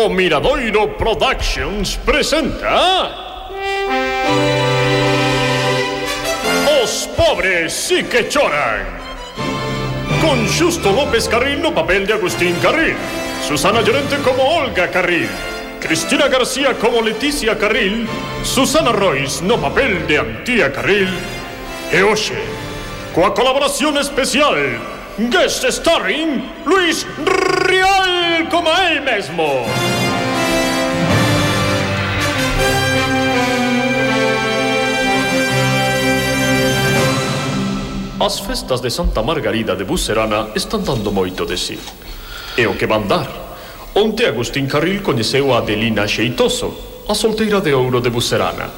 O Miradoiro Productions presenta... Os pobres sí que choran. Con Justo López Carril no papel de Agustín Carril. Susana Llorente como Olga Carril. Cristina García como Leticia Carril. Susana Royce no papel de Antía Carril. E hoxe, coa colaboración especial Guest starring Luis Rial como él mesmo. As festas de Santa Margarida de Bucerana están dando moito de sí. E o que van dar? Onte Agustín Carril coñeceu a Adelina Xeitoso, a solteira de ouro de Bucerana.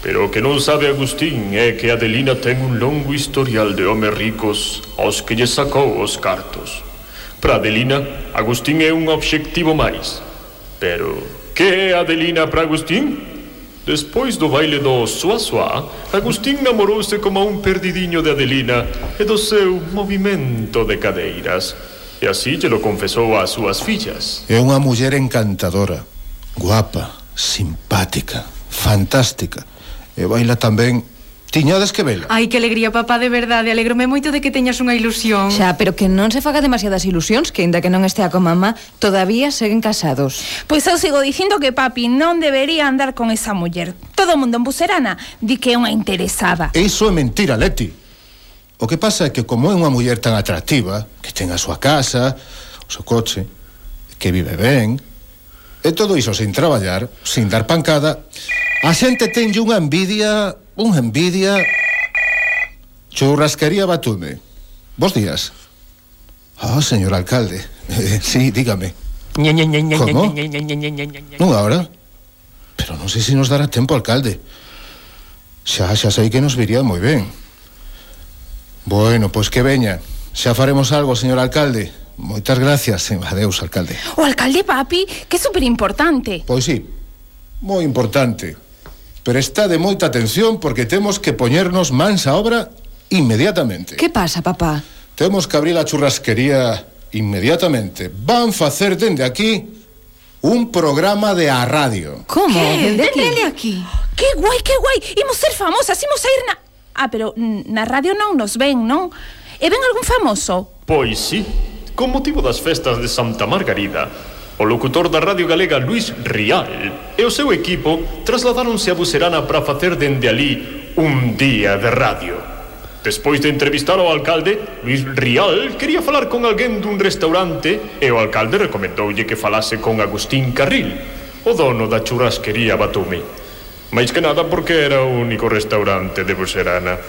Pero o que non sabe Agustín é que Adelina ten un longo historial de homes ricos aos que lle sacou os cartos. Para Adelina, Agustín é un obxectivo máis. Pero, que é Adelina para Agustín? Despois do baile do Suá Suá, Agustín namorouse como un perdidiño de Adelina e do seu movimento de cadeiras. E así lle lo confesou ás súas fillas. É unha muller encantadora, guapa, simpática, fantástica. E baila tamén Tiñades que vela. Ai, que alegría, papá, de verdade. Alegrome moito de que teñas unha ilusión. Xa, pero que non se faga demasiadas ilusións, que aínda que non estea con mamá, todavía seguen casados. Pois eu sigo dicindo que papi non debería andar con esa muller. Todo o mundo en Buserana di que é unha interesada. Iso é mentira, Leti. O que pasa é que como é unha muller tan atractiva, que ten a súa casa, o seu coche, que vive ben, e todo iso sin traballar, sin dar pancada, a xente tenlle unha envidia unha envidia Churrasquería Batume Bos días Ah, oh, señor alcalde eh, Sí, dígame ¿Cómo? Unha hora? Pero non sei se nos dará tempo, alcalde Xa, xa sei que nos viría moi ben Bueno, pois que veña Xa faremos algo, señor alcalde Moitas gracias, adeus, alcalde O alcalde, papi, que é superimportante Pois sí, moi importante. Pero está de moita atención porque temos que poñernos mans a obra inmediatamente. Que pasa, papá? Temos que abrir a churrasquería inmediatamente. Van facer dende aquí un programa de a radio. Como? Dende aquí? Dende aquí. Que guai, que guai. Imos ser famosas, imos a ir na... Ah, pero na radio non nos ven, non? E ven algún famoso? Pois sí, con motivo das festas de Santa Margarida O locutor da Radio Galega Luis Rial e o seu equipo trasladáronse a Bucerana para facer dende ali un día de radio. Despois de entrevistar ao alcalde, Luis Rial quería falar con alguén dun restaurante e o alcalde recomendoulle que falase con Agustín Carril, o dono da churrasquería Batumi. Mais que nada porque era o único restaurante de Buserana.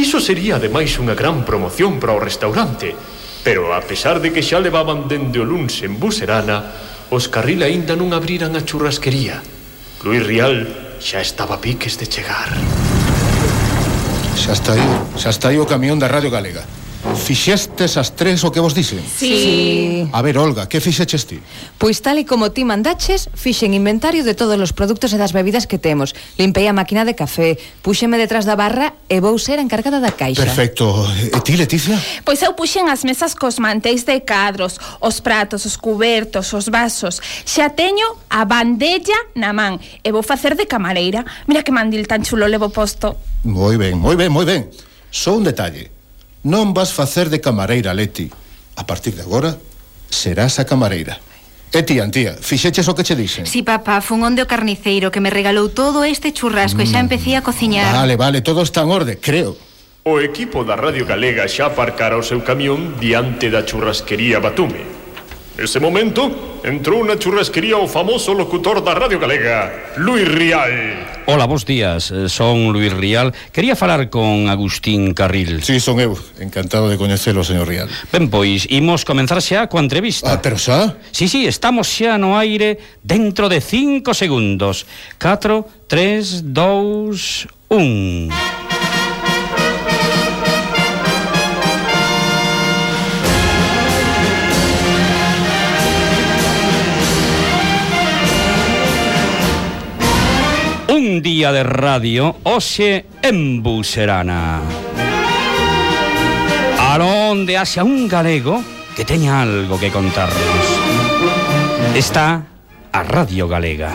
Iso sería ademais unha gran promoción para o restaurante. Pero a pesar de que xa levaban dende o luns en Buserana, os Carril aínda non abriran a churrasquería. Luis Rial xa estaba piques de chegar. Xa está aí, xa está aí o camión da Radio Galega. Fixestes as tres o que vos dixen? Sí. A ver, Olga, que fixeches ti? Pois tal e como ti mandaches, fixen inventario de todos os produtos e das bebidas que temos. Limpei a máquina de café, puxeme detrás da barra e vou ser encargada da caixa. Perfecto. E ti, Leticia? Pois eu puxen as mesas cos mantéis de cadros, os pratos, os cubertos, os vasos. Xa teño a bandella na man e vou facer de camareira. Mira que mandil tan chulo levo posto. Moi ben, moi ben, moi ben. Só un detalle. Non vas facer de camareira, Leti. A partir de agora, serás a camareira. Eh, e ti, antía, fixeches o que che dixen? Si, sí, papá, fun onde o carniceiro que me regalou todo este churrasco mm. e xa mm. empecé a cociñar. Vale, vale, todo está en orde, creo. O equipo da Radio Galega xa aparcara o seu camión diante da churrasquería Batume. Nese momento, entrou na churrasquería o famoso locutor da Radio Galega, Luis Rial. Ola, bons días, eh, son Luis Rial. Quería falar con Agustín Carril. Sí, son eu, encantado de coñecelo, señor Rial. Ben, pois, imos comenzar xa coa entrevista. Ah, pero xa? Sí, sí, estamos xa no aire dentro de cinco segundos. 4, 3, 2, 1... Un día de radio hoxe en Buserana. Aronde hacia un galego que teña algo que contarnos. Está a Radio Galega.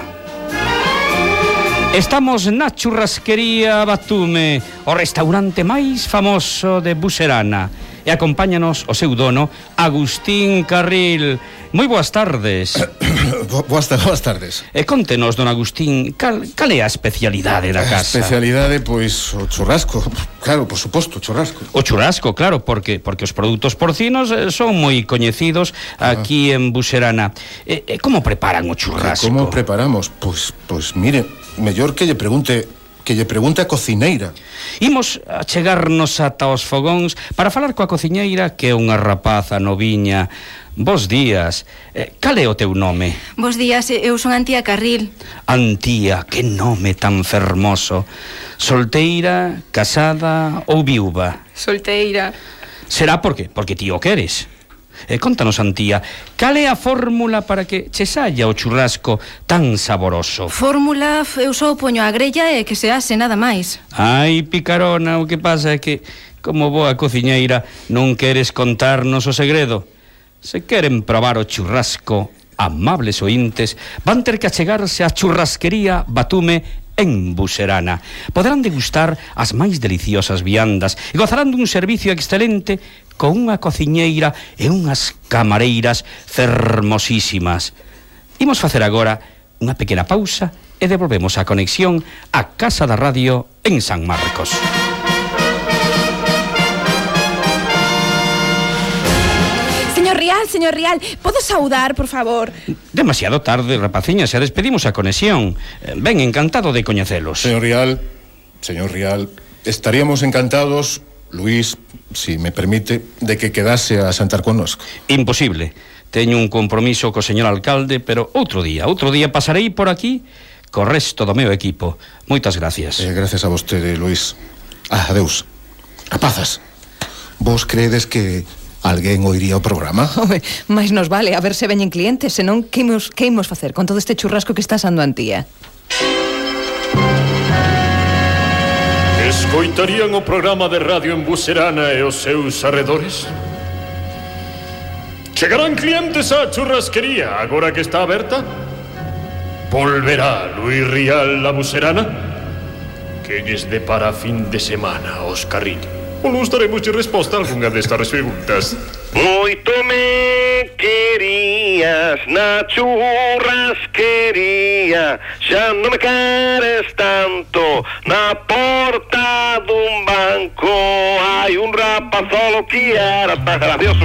Estamos na churrasquería Batume, o restaurante máis famoso de Buserana. E acompáñanos o seu dono, Agustín Carril. Moi boas tardes. Boas, boas tardes. E contenos, don Agustín, cal, cal é a especialidade da casa? A especialidade, pois, o churrasco. Claro, por suposto, o churrasco. O churrasco, claro, porque porque os produtos porcinos eh, son moi coñecidos ah. aquí ah. en Buxerana. E, e como preparan o ah, churrasco? Como preparamos? Pois, pois mire, mellor que lle pregunte que lle pregunte a cociñeira. Imos a chegarnos ata os fogóns para falar coa cociñeira que é unha rapaza noviña Bos días. Eh, cal é o teu nome? Bos días, eu son Antía Carril. Antía, que nome tan fermoso. Solteira, casada ou viúva? Solteira. Será porque porque ti o queres. Eh, contanos, Antía, cal é a fórmula para que che saia o churrasco tan saboroso? Fórmula, eu só poño a grella e que se ase nada máis. Ai, picarona, o que pasa é que, como boa cociñeira, non queres contarnos o segredo. Se queren probar o churrasco, amables ointes, van ter que achegarse á churrasquería Batume en Buserana. Poderán degustar as máis deliciosas viandas e gozarán dun servicio excelente con unha cociñeira e unhas camareiras fermosísimas. Imos facer agora unha pequena pausa e devolvemos a conexión á Casa da Radio en San Marcos. señor Rial, podo saudar, por favor? Demasiado tarde, rapaciña, xa despedimos a conexión. Eh, ben encantado de coñecelos. Señor Rial, señor Rial, estaríamos encantados, Luis, si me permite, de que quedase a sentar connosco. Imposible. Teño un compromiso co señor alcalde, pero outro día, outro día pasarei por aquí co resto do meu equipo. Moitas gracias. Eh, gracias a vostede, Luis. Ah, adeus. Rapazas, vos credes que alguén oiría o programa. Home, mais nos vale, a ver se veñen clientes, senón que imos, que imos facer con todo este churrasco que está sando antía. Escoitarían o programa de radio en Buserana e os seus arredores? Chegarán clientes á churrasquería agora que está aberta? Volverá Luis Rial a Buserana? Que lles depara fin de semana os carrillos? Volustraremos de resposta a alguma destas perguntas. Muito me querias, na churrasqueria, já não me queres tanto. Na porta de um banco, há um rapazolo que era tão gracioso.